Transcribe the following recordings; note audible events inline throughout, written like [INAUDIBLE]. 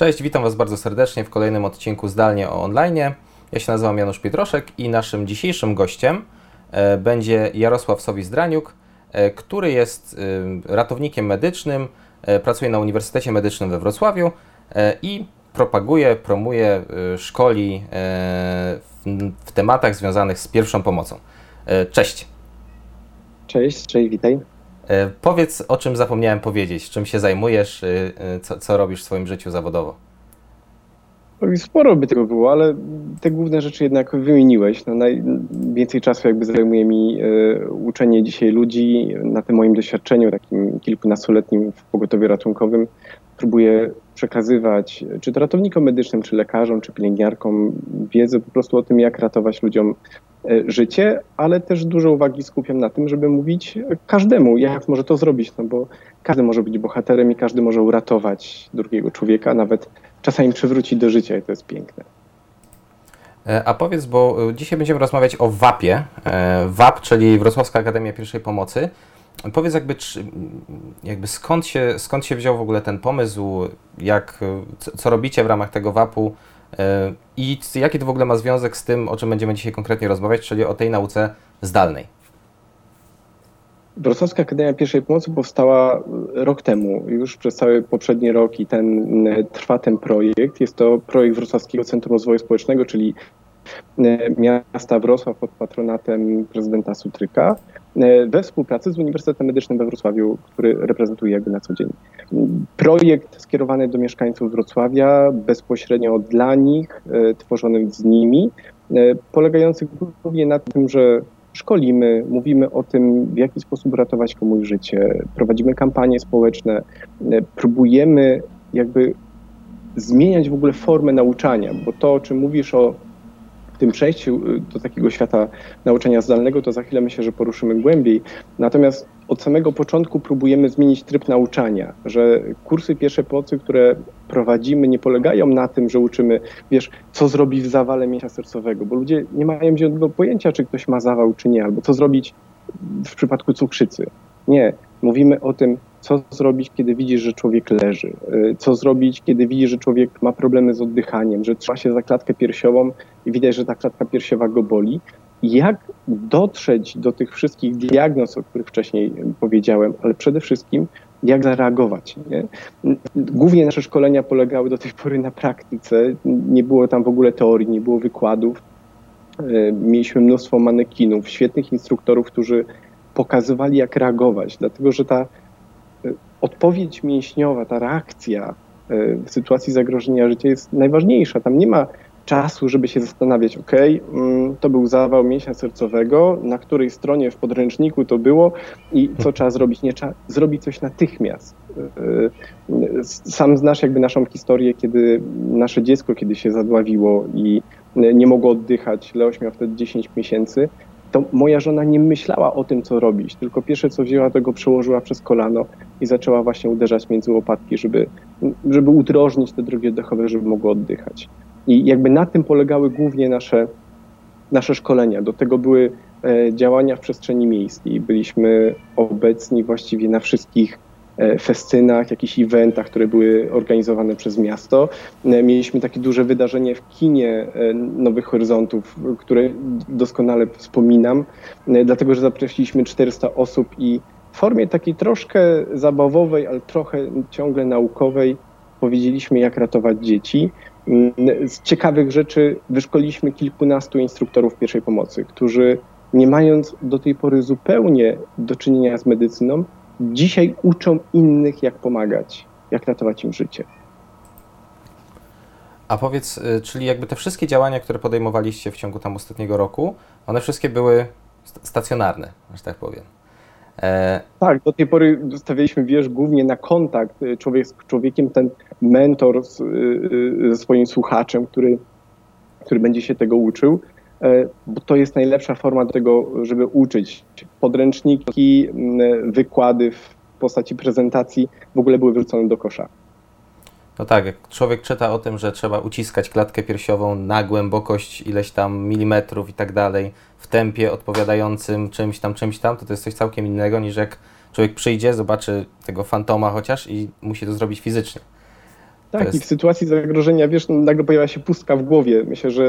Cześć, witam Was bardzo serdecznie w kolejnym odcinku Zdalnie o online. Ja się nazywam Janusz Pietroszek i naszym dzisiejszym gościem e, będzie Jarosław Sowis-Draniuk, e, który jest e, ratownikiem medycznym, pracuje na Uniwersytecie Medycznym we Wrocławiu i propaguje, promuje, szkoli w tematach związanych z pierwszą pomocą. Cześć. Cześć, cześć, witaj. E, powiedz, o czym zapomniałem powiedzieć, czym się zajmujesz, e, e, co, co robisz w swoim życiu zawodową. Sporo by tego było, ale te główne rzeczy jednak wymieniłeś. No, najwięcej czasu jakby zajmuje mi uczenie dzisiaj ludzi na tym moim doświadczeniu takim kilkunastoletnim w pogotowiu ratunkowym. Próbuję przekazywać czy to ratownikom medycznym, czy lekarzom, czy pielęgniarkom wiedzę po prostu o tym, jak ratować ludziom E, życie, ale też dużo uwagi skupiam na tym, żeby mówić każdemu, jak może to zrobić, no bo każdy może być bohaterem i każdy może uratować drugiego człowieka, nawet czasami przywrócić do życia i to jest piękne. E, a powiedz, bo e, dzisiaj będziemy rozmawiać o WAP-ie. WAP, czyli Wrocławska Akademia Pierwszej Pomocy. Powiedz jakby, jakby skąd, się, skąd się wziął w ogóle ten pomysł, jak, co robicie w ramach tego WAP-u, i jaki to w ogóle ma związek z tym, o czym będziemy dzisiaj konkretnie rozmawiać, czyli o tej nauce zdalnej? Wrocławska Akademia Pierwszej Pomocy powstała rok temu, już przez cały poprzedni rok i ten trwa ten projekt. Jest to projekt Wrocławskiego Centrum Rozwoju Społecznego, czyli e, miasta Wrocław pod patronatem prezydenta Sutryka e, we współpracy z Uniwersytetem Medycznym we Wrocławiu, który reprezentuje jakby na co dzień. Projekt skierowany do mieszkańców Wrocławia, bezpośrednio dla nich, e, tworzony z nimi, polegający głównie na tym, że szkolimy, mówimy o tym, w jaki sposób ratować komuś życie, prowadzimy kampanie społeczne, próbujemy jakby zmieniać w ogóle formę nauczania, bo to, o czym mówisz o tym przejściu y, do takiego świata nauczania zdalnego, to za chwilę myślę, że poruszymy głębiej. Natomiast od samego początku próbujemy zmienić tryb nauczania, że kursy pierwszej pomocy, które prowadzimy, nie polegają na tym, że uczymy, wiesz, co zrobić w zawale mięśnia sercowego, bo ludzie nie mają żadnego pojęcia, czy ktoś ma zawał, czy nie, albo co zrobić w przypadku cukrzycy. Nie, mówimy o tym, co zrobić, kiedy widzisz, że człowiek leży, y, co zrobić, kiedy widzisz, że człowiek ma problemy z oddychaniem, że trzyma się za klatkę piersiową i widać, że ta klatka piersiowa go boli. Jak dotrzeć do tych wszystkich diagnoz, o których wcześniej powiedziałem, ale przede wszystkim jak zareagować. Nie? Głównie nasze szkolenia polegały do tej pory na praktyce. Nie było tam w ogóle teorii, nie było wykładów. Y, mieliśmy mnóstwo manekinów, świetnych instruktorów, którzy pokazywali, jak reagować, dlatego że ta odpowiedź mięśniowa, ta reakcja e, w sytuacji zagrożenia życia jest najważniejsza. Tam nie ma czasu, żeby się zastanawiać, ok, mm, to był zawał mięśnia sercowego, na której stronie w podręczniku to było i co trzeba zrobić? Nie trzeba zrobić coś natychmiast. E, e, sam znasz jakby naszą historię, kiedy nasze dziecko kiedy się zadławiło i nie mogło oddychać, Leoś miał wtedy 10 miesięcy, to moja żona nie myślała o tym, co robić, tylko pierwsze co wzięła, to go przełożyła przez kolano i zaczęła właśnie uderzać między łopatki, żeby, żeby udrożnić te drogi oddechowe, żeby mogło oddychać. I jakby na tym polegały głównie nasze, nasze szkolenia. Do tego były e, działania w przestrzeni miejskiej. Byliśmy obecni właściwie na wszystkich festynach, jakichś eventach, które były organizowane przez miasto. E, mieliśmy takie duże wydarzenie w kinie e, Nowych Horyzontów, które doskonale wspominam, dlatego że zaprosiliśmy 400 osób i w formie takiej troszkę zabawowej, ale trochę ciągle naukowej powiedzieliśmy, jak ratować dzieci. Z ciekawych rzeczy wyszkoliliśmy kilkunastu instruktorów pierwszej pomocy, którzy nie mając do tej pory zupełnie do czynienia z medycyną, dzisiaj uczą innych, jak pomagać, jak ratować im życie. A powiedz, y, czyli jakby te wszystkie działania, które podejmowaliście w ciągu tam ostatniego roku, one wszystkie były stacjonarne, że tak powiem. E... Tak, do tej pory stawialiśmy, wiesz, głównie na kontakt y, człowiek z człowiekiem, ten mentor z, y, ze swoim słuchaczem, który, który będzie się tego uczył. E, bo to jest najlepsza forma do tego, żeby uczyć. Podręczniki, wykłady w postaci prezentacji w ogóle były wrzucone do kosza. No tak, jak człowiek czyta o tym, że trzeba uciskać klatkę piersiową na głębokość ileś tam milimetrów i tak dalej, w tempie odpowiadającym czymś tam, czymś tam, to to jest coś całkiem innego niż jak człowiek przyjdzie, zobaczy tego fantoma chociaż i musi to zrobić fizycznie. Tak, jest... i w sytuacji zagrożenia, wiesz, no, nagle pojawia się pustka w głowie. Myślę, że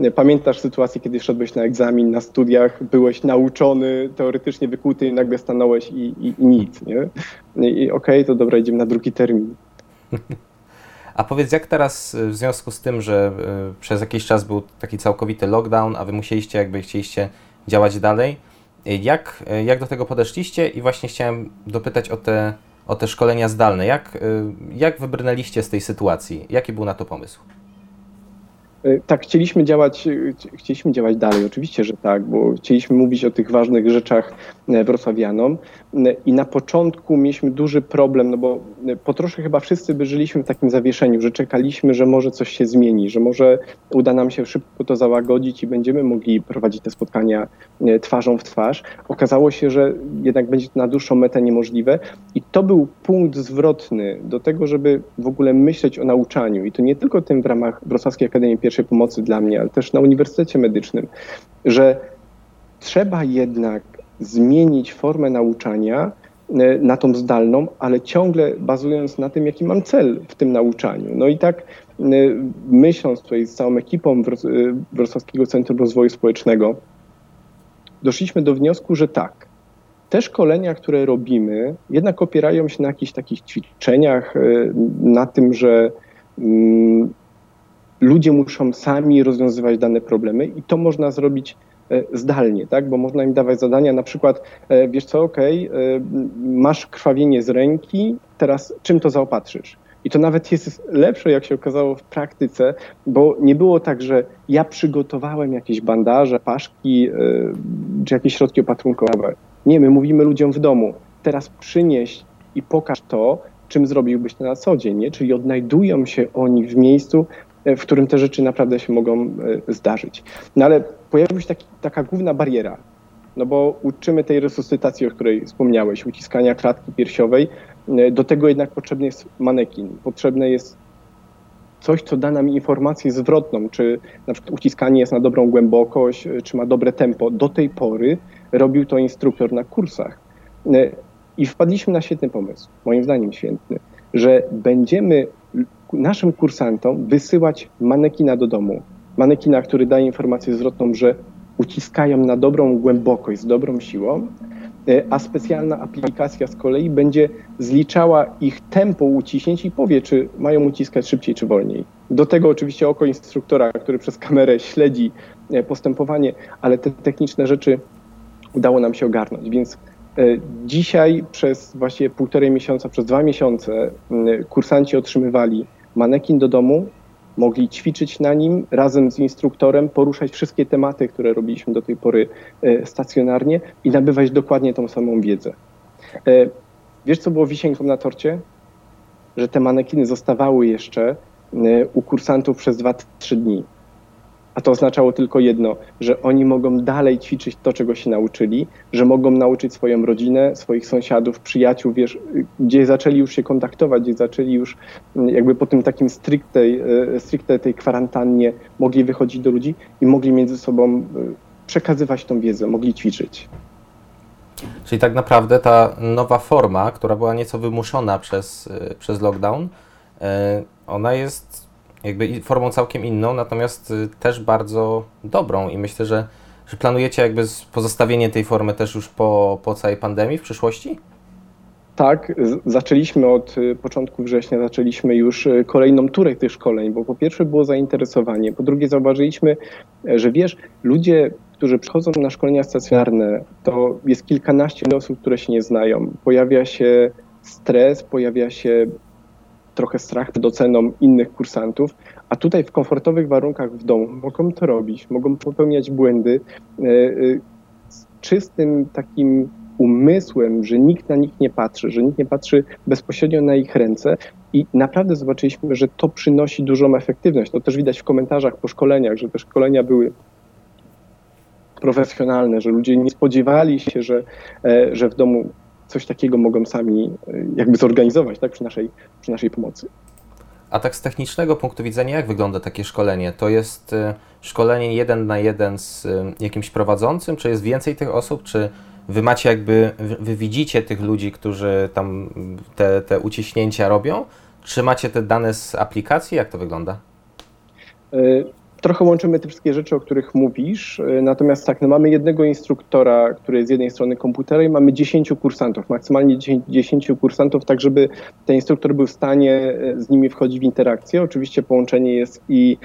y, pamiętasz sytuację, kiedy szedłeś na egzamin, na studiach, byłeś nauczony, teoretycznie wykuty nagle stanąłeś i, i, i nic, nie? I, i okej, okay, to dobra, idziemy na drugi termin. [LAUGHS] A powiedz, jak teraz y, w związku z tym, że y, przez jakiś czas był taki całkowity lockdown, a wy musieliście, jakby chcieliście działać dalej, y, jak, jak do tego podeszliście? I właśnie chciałem dopytać o te o te szkolenia zdalne. Jak, y, jak wybrnęliście z tej sytuacji? Jaki był na to pomysł? E, tak, chcieliśmy działać, e, chcieliśmy działać dalej, oczywiście, że tak, bo chcieliśmy mówić o tych ważnych rzeczach e, wrocławianom. I na początku mieliśmy duży problem, no bo po trosze chyba wszyscy by żyliśmy w takim zawieszeniu, że czekaliśmy, że może coś się zmieni, że może uda nam się szybko to załagodzić i będziemy mogli prowadzić te spotkania twarzą w twarz. Okazało się, że jednak będzie to na dłuższą metę niemożliwe. I to był punkt zwrotny do tego, żeby w ogóle myśleć o nauczaniu. I to nie tylko tym w ramach Wrocławskiej Akademii Pierwszej pierwszej pomocy dla mnie, ale też na Uniwersytecie Medycznym, że trzeba jednak zmienić formę nauczania e, na tą zdalną, ale ciągle bazując na tym, jaki mam cel w tym nauczaniu. No i tak e, myśląc tutaj z całą ekipą e, Wrocławskiego Centrum Rozwoju Społecznego, doszliśmy do wniosku, że tak, te szkolenia, które robimy, jednak opierają się na jakichś takich ćwiczeniach, na tym, że mm, ludzie muszą sami rozwiązywać dane problemy i to można zrobić e, zdalnie, tak? bo można im dawać zadania, na przykład, e, wiesz co, okay, e, masz krwawienie z ręki, teraz czym to zaopatrzysz? I to nawet jest lepsze, jak się okazało w praktyce, bo nie było tak, że ja przygotowałem jakieś bandaże, paszki czy jakieś środki opatrunkowe. Nie, my mówimy ludziom w domu, teraz przynieś i pokaż to, czym zrobiłbyś to na co dzień, nie? czyli odnajdują się oni w miejscu, w którym te rzeczy naprawdę się mogą e, zdarzyć. No ale pojawiła się taki, taka główna bariera, no bo uczymy tej resuscytacji, o której wspomniałeś, uciskania klatki piersiowej. E, do tego jednak potrzebny jest manekin, potrzebne jest coś, co da nam informację zwrotną, czy na przykład uciskanie jest na dobrą głębokość, e, czy ma dobre tempo. Do tej pory robił to instruktor na kursach. I wpadliśmy na świetny pomysł, moim zdaniem świetny, że będziemy naszym kursantom wysyłać manekina do domu. Manekina, który daje informację zwrotną, że uciskają na dobrą głębokość, z dobrą siłą, e, a specjalna aplikacja z kolei będzie zliczała ich tempo uciśnięć i powie, czy mają uciskać szybciej czy wolniej. Do tego oczywiście oko instruktora, który przez kamerę śledzi e, postępowanie, ale te techniczne rzeczy udało nam się ogarnąć, więc e, Dzisiaj przez właściwie półtorej miesiąca, przez dwa miesiące kursanci otrzymywali manekin do domu, mogli ćwiczyć na nim razem z instruktorem, poruszać wszystkie tematy, które robiliśmy do tej pory e, stacjonarnie i nabywać dokładnie tą samą wiedzę. E, wiesz, co było wisienką na torcie? Że te manekiny zostawały jeszcze e, u kursantów przez 2-3 dni. A to oznaczało tylko jedno, że oni mogą dalej ćwiczyć to, czego się nauczyli, że mogą nauczyć swoją rodzinę, swoich sąsiadów, przyjaciół, wiesz, gdzie zaczęli już się kontaktować, gdzie zaczęli już mm, jakby po tym takim stricte, e, stricte tej kwarantannie mogli wychodzić do ludzi i mogli między sobą e, przekazywać tą wiedzę, mogli ćwiczyć. Czyli tak naprawdę ta nowa forma, która była nieco wymuszona przez, e, przez lockdown, ona jest jakby formą całkiem inną, natomiast y, też bardzo dobrą i myślę, że, że planujecie jakby pozostawienie tej formy też już po, po całej pandemii w przyszłości? Tak, zaczęliśmy od y, początku września, zaczęliśmy już y, kolejną turę tych szkoleń, bo po pierwsze było zainteresowanie, po drugie zauważyliśmy, e, że wiesz, ludzie, którzy przychodzą na szkolenia stacjonarne, to jest kilkanaście osób, które się nie znają. Pojawia się stres, pojawia się trochę strach przed oceną innych kursantów, a tutaj w komfortowych warunkach w domu mogą to robić, mogą popełniać błędy e, e, z czystym takim umysłem, że nikt na nich nie patrzy, że nikt nie patrzy bezpośrednio na ich ręce i naprawdę zobaczyliśmy, że to przynosi dużą efektywność. To też widać w komentarzach po szkoleniach, że te szkolenia były profesjonalne, że ludzie nie spodziewali się, że, e, że w domu coś takiego mogą sami e, jakby zorganizować tak, przy, naszej, przy naszej pomocy. A tak z technicznego punktu widzenia, jak wygląda takie szkolenie? To jest e, szkolenie jeden na jeden z e, jakimś prowadzącym, czy jest więcej tych osób, czy wy macie jakby, wy widzicie tych ludzi, którzy tam te, te uciśnięcia robią, Czy macie te dane z aplikacji? Jak to wygląda? Trochę łączymy te wszystkie rzeczy, o których mówisz, e, natomiast tak, no mamy jednego instruktora, który jest z jednej strony komputera i mamy 10 kursantów, maksymalnie 10, 10 kursantów, tak żeby ten instruktor był w stanie e, z nimi wchodzić w interakcję. Oczywiście połączenie jest i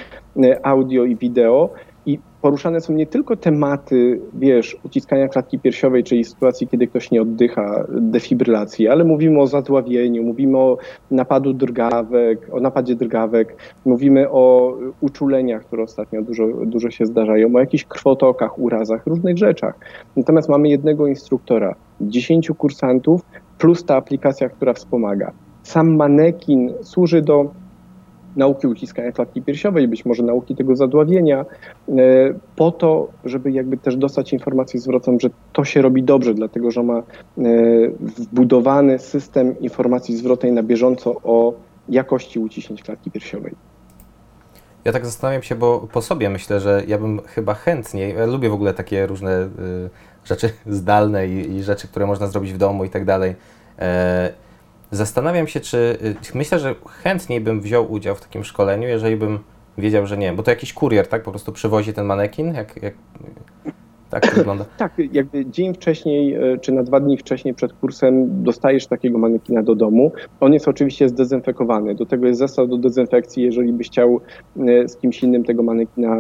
e, audio i wideo i poruszane są nie tylko tematy, wiesz, uciskania klatki piersiowej, czyli sytuacji, kiedy ktoś nie oddycha, defibrylacji, ale mówimy o zadławieniu, mówimy o napadu drgawek, o napadzie drgawek, mówimy o uczuleniach, które ostatnio dużo, dużo się zdarzają, o jakichś krwotokach, urazach, różnych rzeczach. Natomiast mamy jednego instruktora, dziesięciu kursantów, plus ta aplikacja, która wspomaga. Sam manekin służy do nauki uciskania klatki piersiowej, być może nauki tego zadławienia, e, po to, żeby jakby też dostać informację zwrotną, że to się robi dobrze, dlatego że ma e, wbudowany system informacji zwrotnej na bieżąco o jakości uciśnięć klatki piersiowej. Ja tak zastanawiam się, bo po sobie myślę, że ja bym chyba chętniej, ja lubię w ogóle takie różne y, rzeczy [LAUGHS] zdalne i, i, rzeczy, które można zrobić w domu i tak dalej. Zastanawiam się, czy y, myślę, że chętniej bym wziął udział w takim szkoleniu, jeżeli bym wiedział, że nie, bo to jakiś kurier, tak? Po prostu przywozi ten manekin, jak, jak tak wygląda? [CLEARS THROAT] tak, jakby dzień wcześniej, e, czy na dwa dni wcześniej przed kursem dostajesz takiego manekina do domu. On jest oczywiście zdezynfekowany. Do tego jest zestaw do dezynfekcji, jeżeli byś chciał e, z kimś innym tego manekina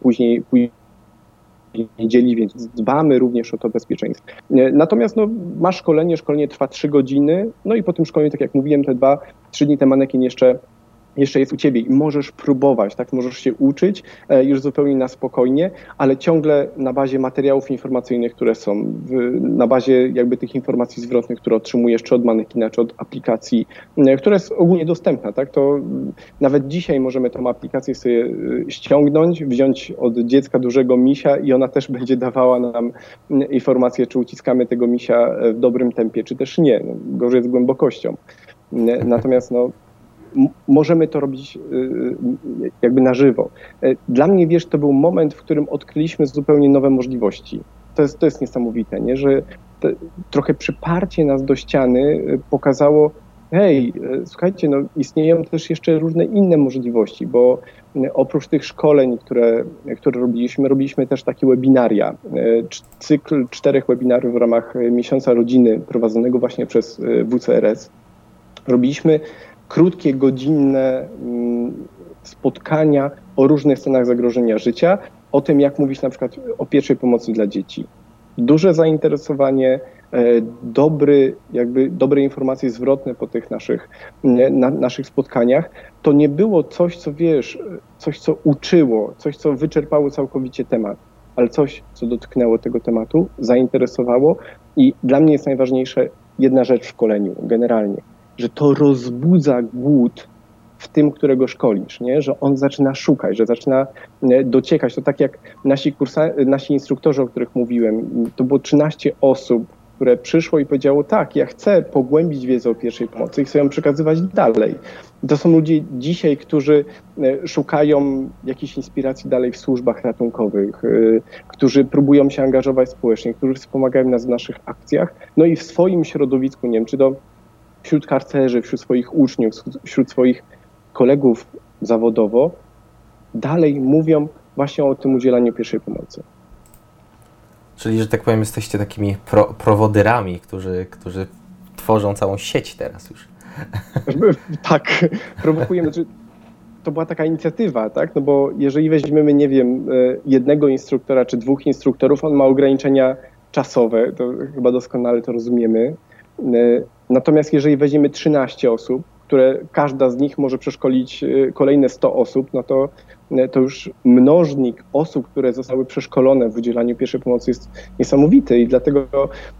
później, później dzieli, więc dbamy również o to bezpieczeństwo. Natomiast no, masz szkolenie, szkolenie trwa 3 godziny, no i po tym szkoleniu, tak jak mówiłem, te dwa, trzy dni ten manekin jeszcze jeszcze jest u ciebie i możesz próbować, tak, możesz się uczyć e, już zupełnie na spokojnie, ale ciągle na bazie materiałów informacyjnych, które są, w, na bazie jakby tych informacji zwrotnych, które otrzymujesz czy od manekina, czy od aplikacji, e, która jest ogólnie dostępna, tak, to nawet dzisiaj możemy tą aplikację sobie e, ściągnąć, wziąć od dziecka dużego misia i ona też [LAUGHS] będzie dawała nam informację, czy uciskamy tego misia w dobrym tempie, czy też nie. No, gorzej z głębokością. Natomiast no, możemy to robić y, y, jakby na żywo. E, dla mnie, wiesz, to był moment, w którym odkryliśmy zupełnie nowe możliwości. To jest, to jest niesamowite, nie? że te, trochę przyparcie nas do ściany y, pokazało, hej, słuchajcie, no, istnieją też jeszcze różne inne możliwości, bo oprócz tych szkoleń, które, które robiliśmy, robiliśmy też takie webinaria, cykl czterech webinarów w ramach Miesiąca Rodziny prowadzonego właśnie przez WCRS. Robiliśmy krótkie, godzinne mm, spotkania o różnych scenach zagrożenia życia, o tym, jak mówić na przykład o pierwszej pomocy dla dzieci. Duże zainteresowanie, e, dobry, jakby dobre informacje zwrotne po tych naszych, na, naszych spotkaniach, to nie było coś, co wiesz, coś, co uczyło, coś, co wyczerpało całkowicie temat, ale coś, co dotknęło tego tematu, zainteresowało i dla mnie jest najważniejsze jedna rzecz w szkoleniu generalnie – że to rozbudza głód w tym, którego szkolisz, nie? że on zaczyna szukać, że zaczyna e, dociekać. To tak jak nasi, kursa, nasi instruktorzy, o których mówiłem, to było 13 osób, które przyszło i powiedziało, tak, ja chcę pogłębić wiedzę o pierwszej pomocy i chcę ją przekazywać dalej. To są ludzie dzisiaj, którzy e, szukają jakiejś inspiracji dalej w służbach ratunkowych, e, którzy próbują się angażować społecznie, którzy wspomagają nas w naszych akcjach, no i w swoim środowisku, nie wiem, czy to wśród harcerzy, wśród swoich uczniów, wśród swoich kolegów zawodowo, dalej mówią właśnie o tym udzielaniu pierwszej pomocy. Czyli, że tak powiem, jesteście takimi pro, prowodyrami, którzy, którzy tworzą całą sieć teraz już. [LAUGHS] tak, prowokujemy. Znaczy, to była taka inicjatywa, tak? No bo jeżeli weźmiemy, nie wiem, e, jednego instruktora czy dwóch instruktorów, on ma ograniczenia czasowe, to chyba doskonale to rozumiemy. E, Natomiast jeżeli weźmiemy 13 osób, które każda z nich może przeszkolić y, kolejne 100 osób, no to, y, to już mnożnik osób, które zostały przeszkolone w udzielaniu pierwszej pomocy jest niesamowity i dlatego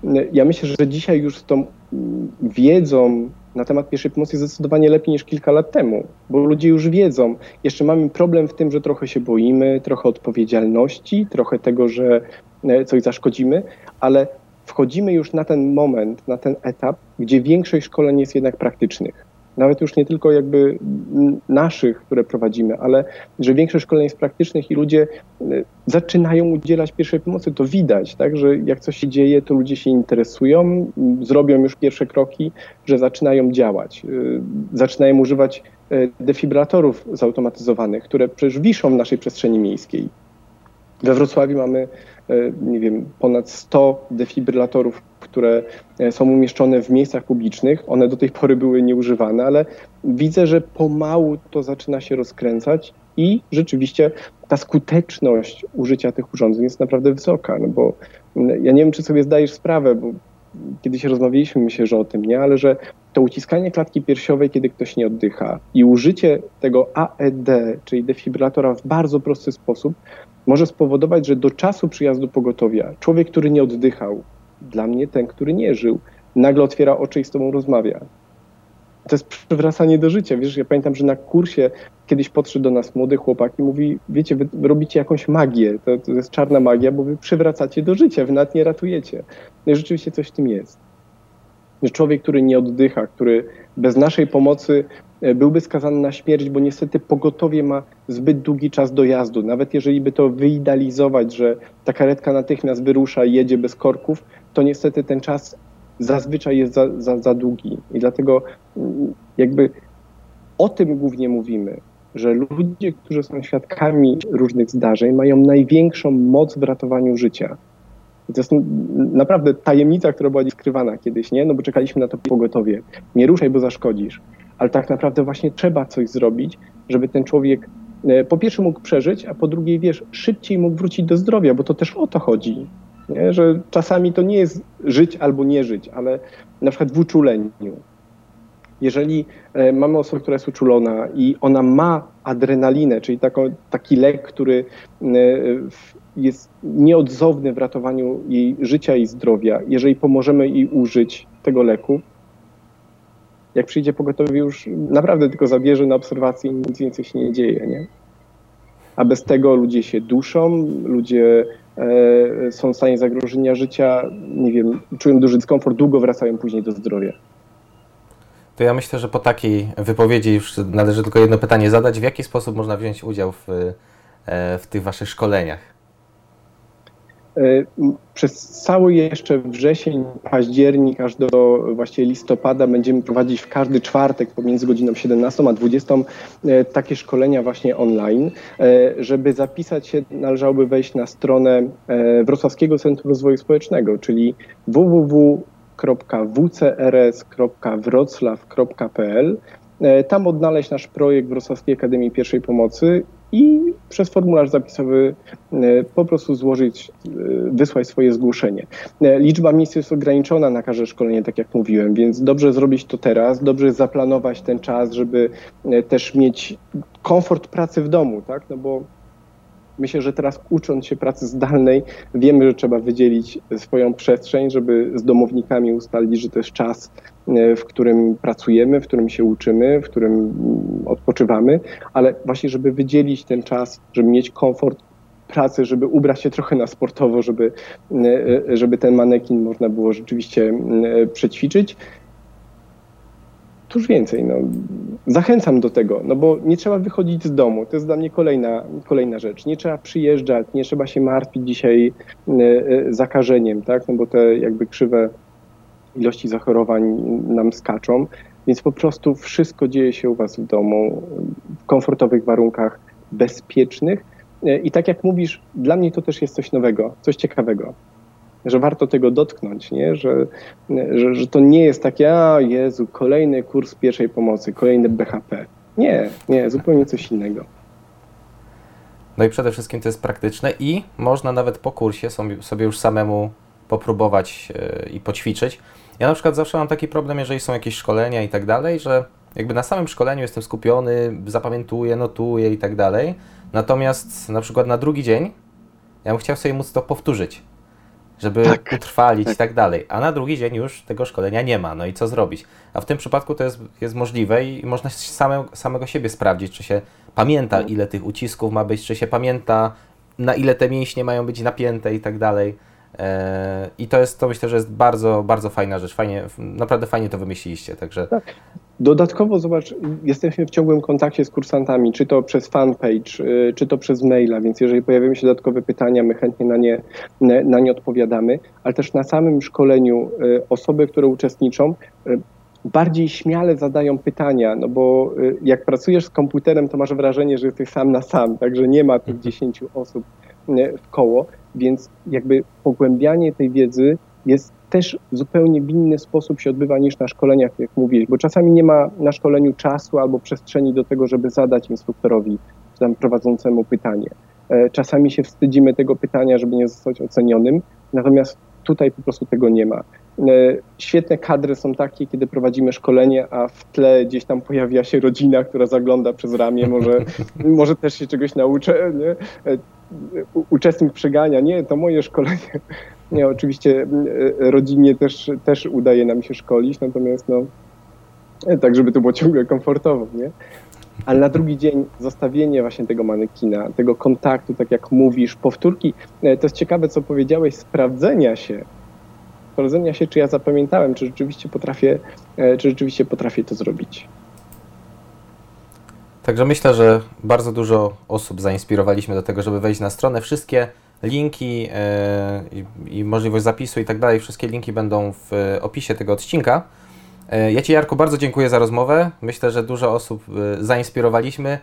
y, ja myślę, że dzisiaj już z tą wiedzą na temat pierwszej pomocy jest zdecydowanie lepiej niż kilka lat temu, bo ludzie już wiedzą. Jeszcze mamy problem w tym, że trochę się boimy, trochę odpowiedzialności, trochę tego, że coś zaszkodzimy, ale wchodzimy już na ten moment, na ten etap, gdzie większość szkoleń jest jednak praktycznych. nawet już nie tylko jakby naszych, które prowadzimy, ale że większość szkoleń jest praktycznych i ludzie y, zaczynają udzielać pierwszej pomocy. To widać, tak, że jak coś się dzieje, to ludzie się interesują, zrobią już pierwsze kroki, że zaczynają działać, y, zaczynają używać y, defibrylatorów zautomatyzowanych, które przecież wiszą w naszej przestrzeni miejskiej. We Wrocławiu mamy, nie wiem, ponad 100 defibrylatorów które e, są umieszczone w miejscach publicznych. One do tej pory były nieużywane, ale widzę, że pomału to zaczyna się rozkręcać i rzeczywiście ta skuteczność użycia tych urządzeń jest naprawdę wysoka, no bo ja nie wiem, czy sobie zdajesz sprawę, bo kiedyś rozmawialiśmy, myślę, że o tym, nie, ale że to uciskanie klatki piersiowej, kiedy ktoś nie oddycha i użycie tego AED, czyli defibrylatora w bardzo prosty sposób, może spowodować, że do czasu przyjazdu pogotowia człowiek, który nie oddychał, dla mnie ten, który nie żył, nagle otwiera oczy i z tobą rozmawia. To jest przywracanie do życia. Wiesz, ja pamiętam, że na kursie kiedyś podszedł do nas młody chłopak i mówi, wiecie, wy robicie jakąś magię, to, to jest czarna magia, bo wy przywracacie do życia, wy nawet nie ratujecie. No i rzeczywiście coś w tym jest. Człowiek, który nie oddycha, który bez naszej pomocy byłby skazany na śmierć, bo niestety pogotowie ma zbyt długi czas dojazdu. Nawet jeżeli by to wyidealizować, że ta karetka natychmiast wyrusza i jedzie bez korków, to niestety ten czas zazwyczaj jest za, za, za długi. I dlatego mm, jakby o tym głównie mówimy, że ludzie, którzy są świadkami różnych zdarzeń, mają największą moc w ratowaniu życia. To jest naprawdę tajemnica, która była skrywana kiedyś, nie? No bo czekaliśmy na to pogotowie. Nie ruszaj, bo zaszkodzisz. Ale tak naprawdę właśnie trzeba coś zrobić, żeby ten człowiek e, po pierwsze mógł przeżyć, a po drugie, wiesz, szybciej mógł wrócić do zdrowia, bo to też o to chodzi. Nie? Że czasami to nie jest żyć albo nie żyć, ale na przykład w uczuleniu. Jeżeli e, mamy osobę, która jest uczulona i ona ma adrenalinę, czyli taki lek, który e, jest nieodzowny w ratowaniu jej życia i zdrowia, jeżeli pomożemy jej użyć tego leku, jak przyjdzie pogotowie, już naprawdę tylko zabierze na obserwację i nic więcej się nie dzieje, nie? A bez tego ludzie się duszą, ludzie e, są w stanie zagrożenia życia, nie wiem, czują duży dyskomfort, długo wracają później do zdrowia. To ja myślę, że po takiej wypowiedzi już należy tylko jedno pytanie zadać. W jaki sposób można wziąć udział w, e, w tych Waszych szkoleniach? E, przez cały jeszcze wrzesień, październik, aż do właśnie listopada będziemy prowadzić w każdy czwartek pomiędzy godziną 17 a 20 e, takie szkolenia właśnie online. E, żeby zapisać się, należałoby wejść na stronę Wrocławskiego Centrum Rozwoju Społecznego, czyli www.wcrs.wroclaw.pl. Tam odnaleźć nasz projekt Wrocławskiej Akademii Pierwszej Pomocy i przez formularz zapisowy e, po prostu złożyć, e, wysłać swoje zgłoszenie. E, liczba miejsc jest ograniczona na każde szkolenie, tak jak mówiłem, więc dobrze zrobić to teraz, dobrze zaplanować ten czas, żeby też mieć komfort pracy w domu, tak? No bo myślę, że teraz ucząc się pracy zdalnej, wiemy, że trzeba wydzielić swoją przestrzeń, żeby z domownikami ustalić, że to jest czas, e, w którym pracujemy, w którym się uczymy, w którym mm, odpoczywamy, ale właśnie, żeby wydzielić ten czas, żeby mieć komfort pracy, żeby ubrać się trochę na sportowo, żeby, e, e, żeby ten manekin można było rzeczywiście mm, przećwiczyć Cóż więcej, no, zachęcam do tego, no bo nie trzeba wychodzić z domu. To jest dla mnie kolejna, kolejna rzecz. Nie trzeba przyjeżdżać, nie trzeba się martwić dzisiaj y, y, zakażeniem, tak? No bo te jakby krzywe ilości zachorowań nam skaczą, więc po prostu wszystko dzieje się u Was w domu, w komfortowych warunkach, bezpiecznych. Y, I tak jak mówisz, dla mnie to też jest coś nowego, coś ciekawego że warto tego dotknąć, nie? Że, że, że to nie jest takie, a Jezu, kolejny kurs pierwszej pomocy, kolejny BHP. Nie, nie, zupełnie coś innego. No i przede wszystkim to jest praktyczne i można nawet po kursie sobie już samemu popróbować e, i poćwiczyć. Ja na przykład zawsze mam taki problem, jeżeli są jakieś szkolenia i tak dalej, że jakby na samym szkoleniu jestem skupiony, zapamiętuję, notuję i tak dalej. Natomiast na przykład na drugi dzień ja bym chciał sobie móc to powtórzyć żeby tak, utrwalić tak. i tak dalej. A na drugi dzień już tego szkolenia nie ma. No i co zrobić? A w tym przypadku to jest, jest możliwe i można same, samego siebie sprawdzić, czy się pamięta, tak. ile tych ucisków ma być, czy się pamięta, na ile te mięśnie mają być napięte i tak dalej. E, I to jest, to myślę, że jest bardzo, bardzo fajna rzecz. Fajnie, naprawdę fajnie to wymyśliliście, także... Tak. Dodatkowo zobacz, jesteśmy w ciągłym kontakcie z kursantami, czy to przez fanpage, y, czy to przez maila, więc jeżeli pojawiają się dodatkowe pytania, my chętnie na nie, na nie odpowiadamy, ale też na samym szkoleniu y, osoby, które uczestniczą, y, bardziej śmiale zadają pytania, no bo jak pracujesz z komputerem, to masz wrażenie, że jesteś sam na sam, także nie ma tych [LAUGHS] 10 osób w koło, więc jakby pogłębianie tej wiedzy jest też zupełnie w inny sposób się odbywa niż na szkoleniach, jak mówiłeś, bo czasami nie ma na szkoleniu czasu albo przestrzeni do tego, żeby zadać instruktorowi czy tam prowadzącemu pytanie. E, czasami się wstydzimy tego pytania, żeby nie zostać ocenionym, natomiast tutaj po prostu tego nie ma. E, świetne kadry są takie, kiedy prowadzimy szkolenie, a w tle gdzieś tam pojawia się rodzina, która zagląda przez ramię, może, [LAUGHS] może też się czegoś nauczę, nie? Uczestnik przegania, nie, to moje szkolenie. [LAUGHS] Nie, oczywiście e, rodzinnie też, też udaje nam się szkolić, natomiast no, e, tak, żeby to było ciągle komfortowo, nie? Ale na drugi dzień zostawienie właśnie tego manekina, tego kontaktu, tak jak mówisz, powtórki, e, to jest ciekawe, co powiedziałeś, sprawdzenia się, sprawdzenia się, czy ja zapamiętałem, czy rzeczywiście potrafię, czy rzeczywiście potrafię to zrobić. Także myślę, że bardzo dużo osób zainspirowaliśmy do tego, żeby wejść na stronę. Wszystkie linki e, i, możliwość zapisu i tak dalej, wszystkie linki będą w opisie tego odcinka. E, ja Ci, Jarku, bardzo dziękuję za rozmowę. Myślę, że dużo osób e, zainspirowaliśmy.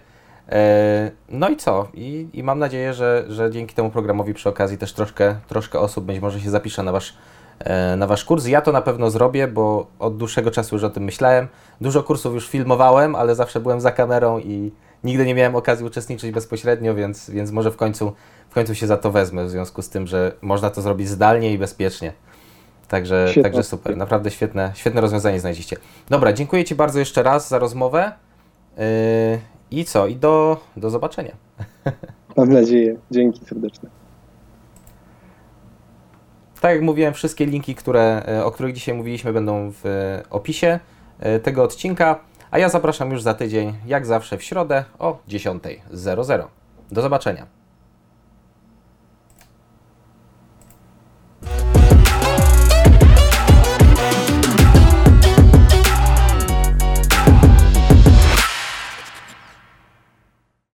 No i co? I, i mam nadzieję, że, że dzięki temu programowi przy okazji też troszkę, troszkę osób być może się zapisze na Wasz, na wasz kurs. Ja to na pewno zrobię, bo od dłuższego czasu już o tym myślałem. Dużo kursów już filmowałem, ale zawsze byłem za kamerą i nigdy nie miałem okazji uczestniczyć bezpośrednio, więc, więc może w końcu końcu się za to wezmę, w związku z tym, że można to zrobić zdalnie i bezpiecznie. Także, także super, naprawdę świetne, świetne rozwiązanie znajdziecie. Dobra, dziękuję Ci bardzo jeszcze raz za rozmowę. Yy, I co? I do, do zobaczenia. [LAUGHS] Mam nadzieję. Dzięki serdeczne. Tak jak mówiłem, wszystkie linki, które, o których dzisiaj mówiliśmy, będą w opisie yy, tego odcinka. A ja zapraszam już za tydzień, jak zawsze w środę o 10.00. Do zobaczenia.